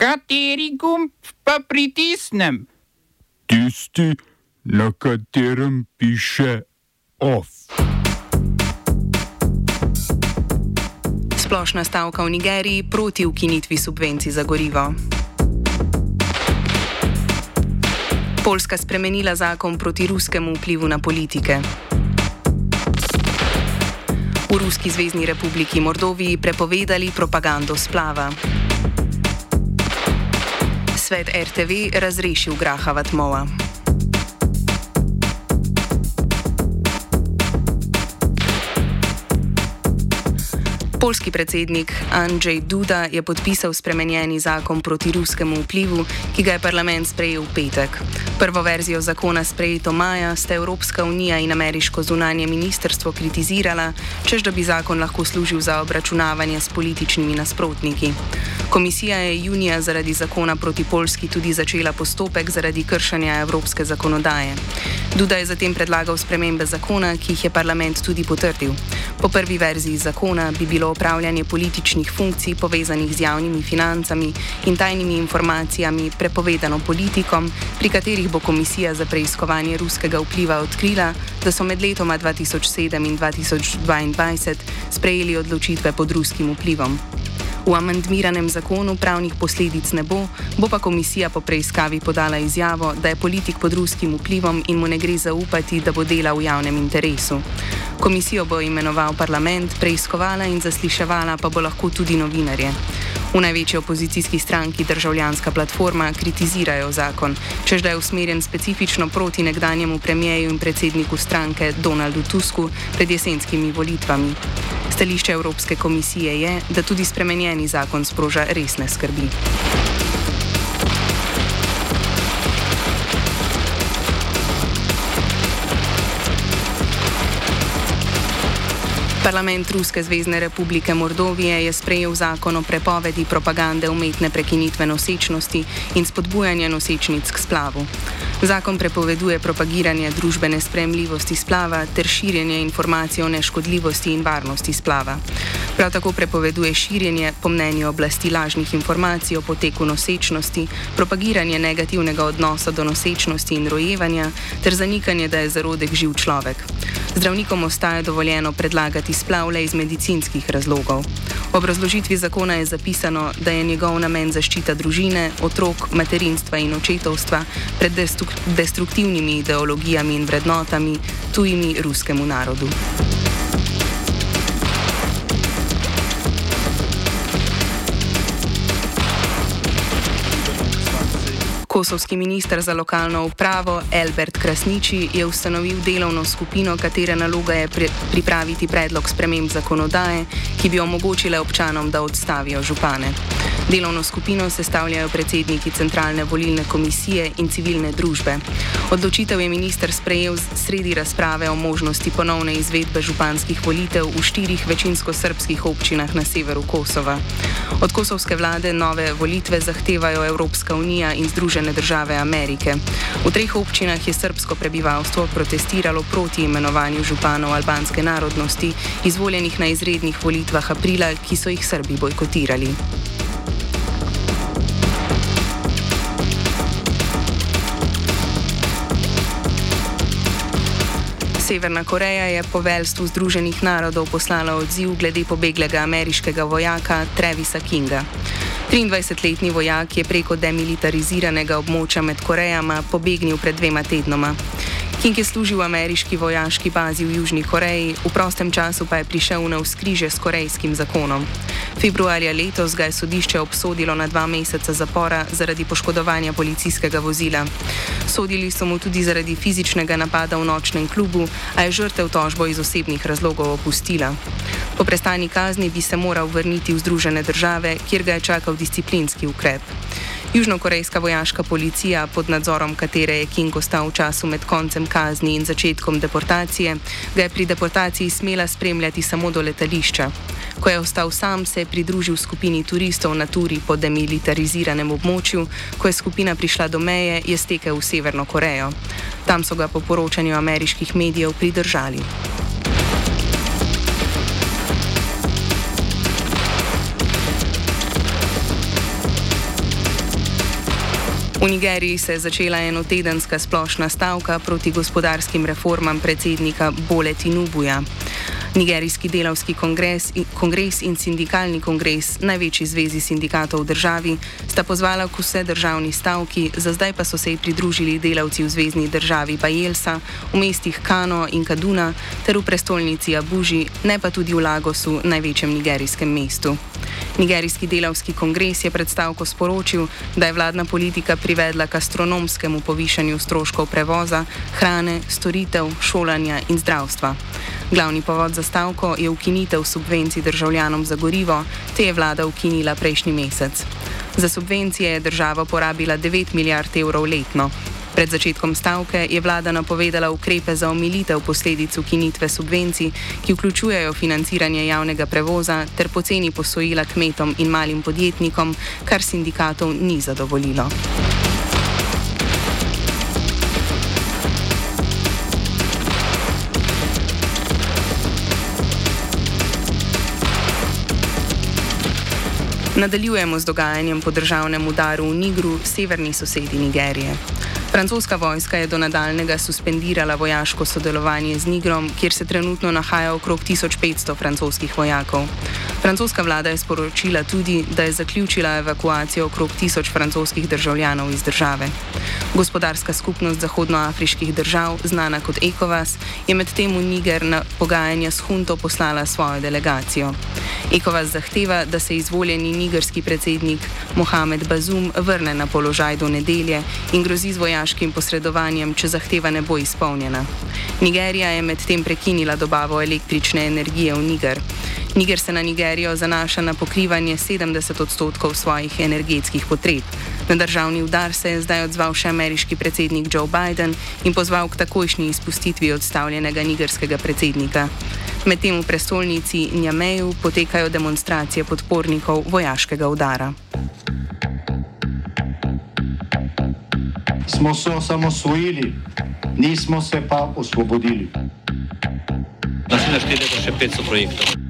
Kateri gumb pa pritisnem? Tisti, na katerem piše OF. Splošna stavka v Nigeriji proti ukinitvi subvencij za gorivo. Poljska spremenila zakon proti ruskemu vplivu na politike. V Ruski zvezdni republiki Moldoviji prepovedali propagando splava. Svet RTV razrešil Graha Vatmova. Polski predsednik Andrzej Duda je podpisal spremenjeni zakon proti ruskemu vplivu, ki ga je parlament sprejel v petek. Prvo verzijo zakona sprejeto maja sta Evropska unija in ameriško zunanje ministrstvo kritizirala, čež da bi zakon lahko služil za obračunavanje s političnimi nasprotniki. Komisija je junija zaradi zakona proti Polski tudi začela postopek zaradi kršanja evropske zakonodaje. Duda je zatem predlagal spremembe zakona, ki jih je parlament tudi potrdil. Po prvi verziji zakona bi bilo opravljanje političnih funkcij povezanih z javnimi financami in tajnimi informacijami prepovedano politikom, pri katerih bo Komisija za preiskovanje ruskega vpliva odkrila, da so med letoma 2007 in 2022 sprejeli odločitve pod ruskim vplivom. V amandmiranem zakonu pravnih posledic ne bo, bo pa komisija po preiskavi podala izjavo, da je politik pod ruskim vplivom in mu ne gre zaupati, da bo delal v javnem interesu. Komisijo bo imenoval parlament, preiskovala in zasliševala pa bo lahko tudi novinarje. V največji opozicijski stranki državljanska platforma kritizirajo zakon, čež da je usmerjen specifično proti nekdanjemu premijeju in predsedniku stranke Donaldu Tusku pred jesenskimi volitvami. Stališče Evropske komisije je, da tudi spremenjeni zakon sproža resne skrbi. Parlament Ruske zvezdne republike Mordovije je sprejel zakon o prepovedi propagande umetne prekinitve nosečnosti in spodbujanja nosečnic k splavu. Zakon prepoveduje propagiranje družbene spremljivosti splava ter širjenje informacij o neškodljivosti in varnosti splava. Prav tako prepoveduje širjenje, po mnenju oblasti, lažnih informacij o poteku nosečnosti, propagiranje negativnega odnosa do nosečnosti in rojevanja ter zanikanje, da je zarodek živ človek. Zdravnikom ostaje dovoljeno predlagati splav le iz medicinskih razlogov. V obrazložitvi zakona je zapisano, da je njegov namen zaščita družine, otrok, materinstva in očetovstva pred destruktivnimi ideologijami in vrednotami, tujimi ruskemu narodu. Kosovski minister za lokalno upravo Albert Krasniči je ustanovil delovno skupino, katere naloga je pri pripraviti predlog sprememb zakonodaje, ki bi omogočile občanom, da odstavijo župane. Delovno skupino sestavljajo predsedniki Centralne volilne komisije in civilne družbe. Odločitev je minister sprejel sredi razprave o možnosti ponovne izvedbe županskih volitev v štirih večinsko srpskih občinah na severu Kosova. Od kosovske vlade nove volitve zahtevajo Evropska unija in Združene države Amerike. V treh občinah je srpsko prebivalstvo protestiralo proti imenovanju županov albanske narodnosti, izvoljenih na izrednih volitvah aprila, ki so jih Srbi bojkotirali. Severna Koreja je poveljstvu Združenih narodov poslala odziv glede pobeglega ameriškega vojaka Travisa Kinga. 23-letni vojak je preko demilitariziranega območja med Korejama pobegnil pred dvema tednoma. King je služil v ameriški vojaški bazi v Južni Koreji, v prostem času pa je prišel na vzkrižje s korejskim zakonom. Februarja letos ga je sodišče obsodilo na dva meseca zapora zaradi poškodovanja policijskega vozila. Sodili so mu tudi zaradi fizičnega napada v nočnem klubu, a je žrtev tožbo iz osebnih razlogov opustila. Po prestani kazni bi se moral vrniti v Združene države, kjer ga je čakal disciplinski ukrep. Južnokorejska vojaška policija, pod nadzorom katere je King ostal v času med koncem kazni in začetkom deportacije, ga je pri deportaciji smela spremljati samo do letališča. Ko je ostal sam, se je pridružil skupini turistov na turi po demilitariziranem območju. Ko je skupina prišla do meje, je stekel v Severno Korejo. Tam so ga po poročanju ameriških medijev pridržali. V Nigeriji se je začela enotedenska splošna stavka proti gospodarskim reformam predsednika Bole Tinubuja. Nigerijski delavski kongres, kongres in sindikalni kongres, največji zvezi sindikatov v državi, sta pozvala k vse državni stavki, za zdaj pa so se ji pridružili delavci v zvezdni državi Bajelsa, v mestih Kano in Kaduna ter v prestolnici Abuži, ne pa tudi v Lagosu, največjem nigerijskem mestu. Nigerijski delavski kongres je predstavko sporočil, da je vladna politika privedla k astronomskemu povišanju stroškov prevoza, hrane, storitev, šolanja in zdravstva. Glavni povod za stavko je ukinitev subvencij državljanom za gorivo, te je vlada ukinila prejšnji mesec. Za subvencije je država porabila 9 milijard evrov letno. Pred začetkom stavke je vlada napovedala ukrepe za omilitev posledic ukinitve subvencij, ki vključujejo financiranje javnega prevoza ter poceni posojila kmetom in malim podjetnikom, kar sindikatov ni zadovoljilo. Nadaljujemo z dogajanjem po državnem udaru v Nigru, severni sosedi Nigerije. Francoska vojska je do nadaljnega suspendirala vojaško sodelovanje z Nigrom, kjer se trenutno nahaja okrog 1500 francoskih vojakov. Francoska vlada je sporočila tudi, da je zaključila evakuacijo okrog 1000 francoskih državljanov iz države. Gospodarska skupnost zahodnoafriških držav, znana kot ECOWAS, je medtem v Niger na pogajanja s Hunto poslala svojo delegacijo. ECOWAS zahteva, da se izvoljeni nigerski predsednik Mohamed Bazum vrne na položaj do nedelje in grozi z vojaškim posredovanjem, če zahteva ne bo izpolnjena. Nigerija je medtem prekinila dobavo električne energije v Niger. Niger se na Nigerijo zanaša na pokrivanje 70 odstotkov svojih energetskih potreb. Na državni udar se je zdaj odzval še ameriški predsednik Joe Biden in pozval k takojšnji izpustitvi odstavljenega nigerskega predsednika. Medtem v prestolnici Njameju potekajo demonstracije podpornikov vojaškega udara. Smo se osamosvojili, nismo se pa osvobodili. Naslednje število je še 500 projektov.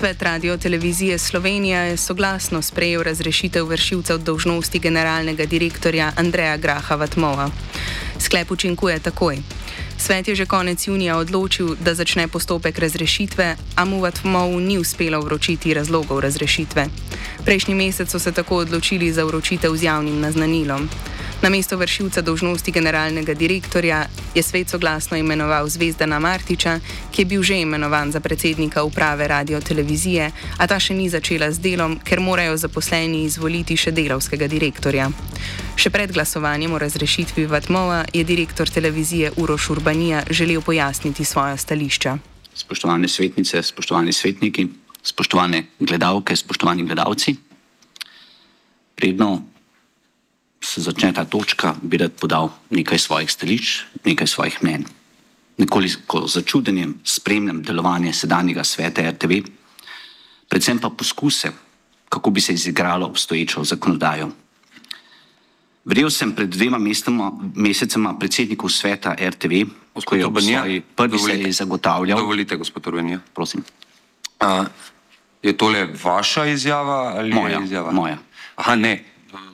Svet radio televizije Slovenija je soglasno sprejel razrešitev vršilcev dolžnosti generalnega direktorja Andreja Graha Vatmova. Sklep učinkuje takoj. Svet je že konec junija odločil, da začne postopek razrešitve, a mu Vatmovu ni uspelo vročiti razlogov razrešitve. Prejšnji mesec so se tako odločili za vročitev z javnim naznanilom. Na mesto vršilca dožnosti generalnega direktorja je svet soglasno imenoval Zvezdana Martiča, ki je bil že imenovan za predsednika uprave radio televizije, a ta še ni začela z delom, ker morajo zaposleni izvoliti še delovskega direktorja. Še pred glasovanjem o razrešitvi Vatmova je direktor televizije Uroš Urbanija želel pojasniti svoja stališča. Spoštovane svetnice, spoštovani svetniki, spoštovane gledalke, spoštovani gledalci. Predno se začne ta točka, bi rad podal nekaj svojih stališč, nekaj svojih mnen. Nekoliko začudenjem spremljam delovanje sedanjega sveta RTV, predvsem pa poskuse, kako bi se izigralo obstoječo zakonodajo. Vrel sem pred dvema mestoma, mesecema predsedniku sveta RTV, ko je v svoji prvi seji zagotavljal. Dovolite, gospod Urbanija. Prosim. Uh, je tole vaša izjava ali Moja, izjava? moja. Aha, ne.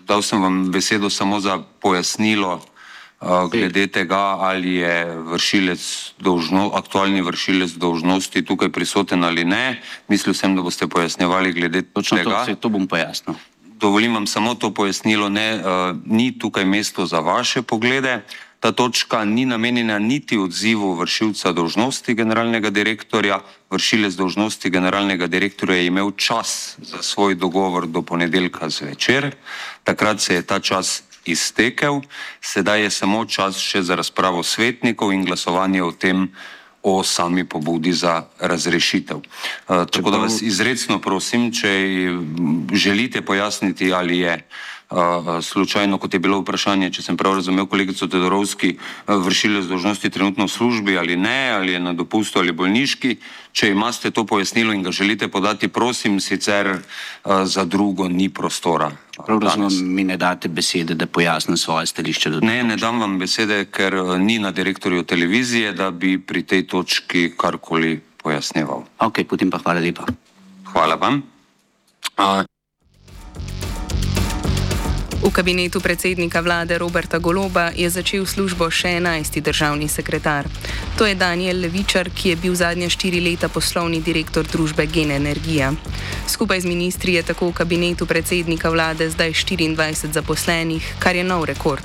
Dal sem vam besedo samo za pojasnilo uh, glede tega, ali je vršilec dolžno, aktualni vršilec dolžnosti tukaj prisoten ali ne. Mislil sem, da boste pojasnjevali glede Točno to, tega. se, to bom pojasnil. Dovolim vam samo to pojasnilo, ne, uh, ni tukaj mesto za vaše poglede. Ta točka ni namenjena niti odzivu vršilca dolžnosti generalnega direktorja. Vršilec dolžnosti generalnega direktorja je imel čas za svoj dogovor do ponedeljka zvečer, takrat se je ta čas iztekel, sedaj je samo čas še za razpravo svetnikov in glasovanje o tem, o sami pobudi za razrešitev. Uh, tako da vas izredno prosim, če mm, želite pojasniti, ali je slučajno, kot je bilo vprašanje, če sem prav razumel kolegico Tedorovski, vršile zdožnosti trenutno v službi ali ne, ali je na dopustu ali bolniški. Če imate to pojasnilo in ga želite podati, prosim, sicer za drugo ni prostora. Prav razumem, mi ne date besede, da pojasnim svoje stališče. Ne, ne dam vam besede, ker ni na direktorju televizije, da bi pri tej točki karkoli pojasneval. Ok, potem pa hvala lepa. Hvala vam. Uh, V kabinetu predsednika vlade Roberta Goloba je začel službo še 11. državni sekretar. To je Daniel Levičar, ki je bil zadnje štiri leta poslovni direktor družbe Gen Energija. Skupaj z ministri je tako v kabinetu predsednika vlade zdaj 24 zaposlenih, kar je nov rekord.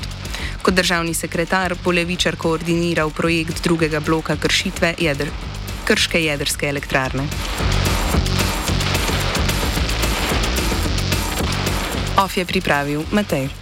Kot državni sekretar bo Levičar koordiniral projekt drugega bloka kršitve jedr, krške jedrske elektrarne. Of je pripravil Matej.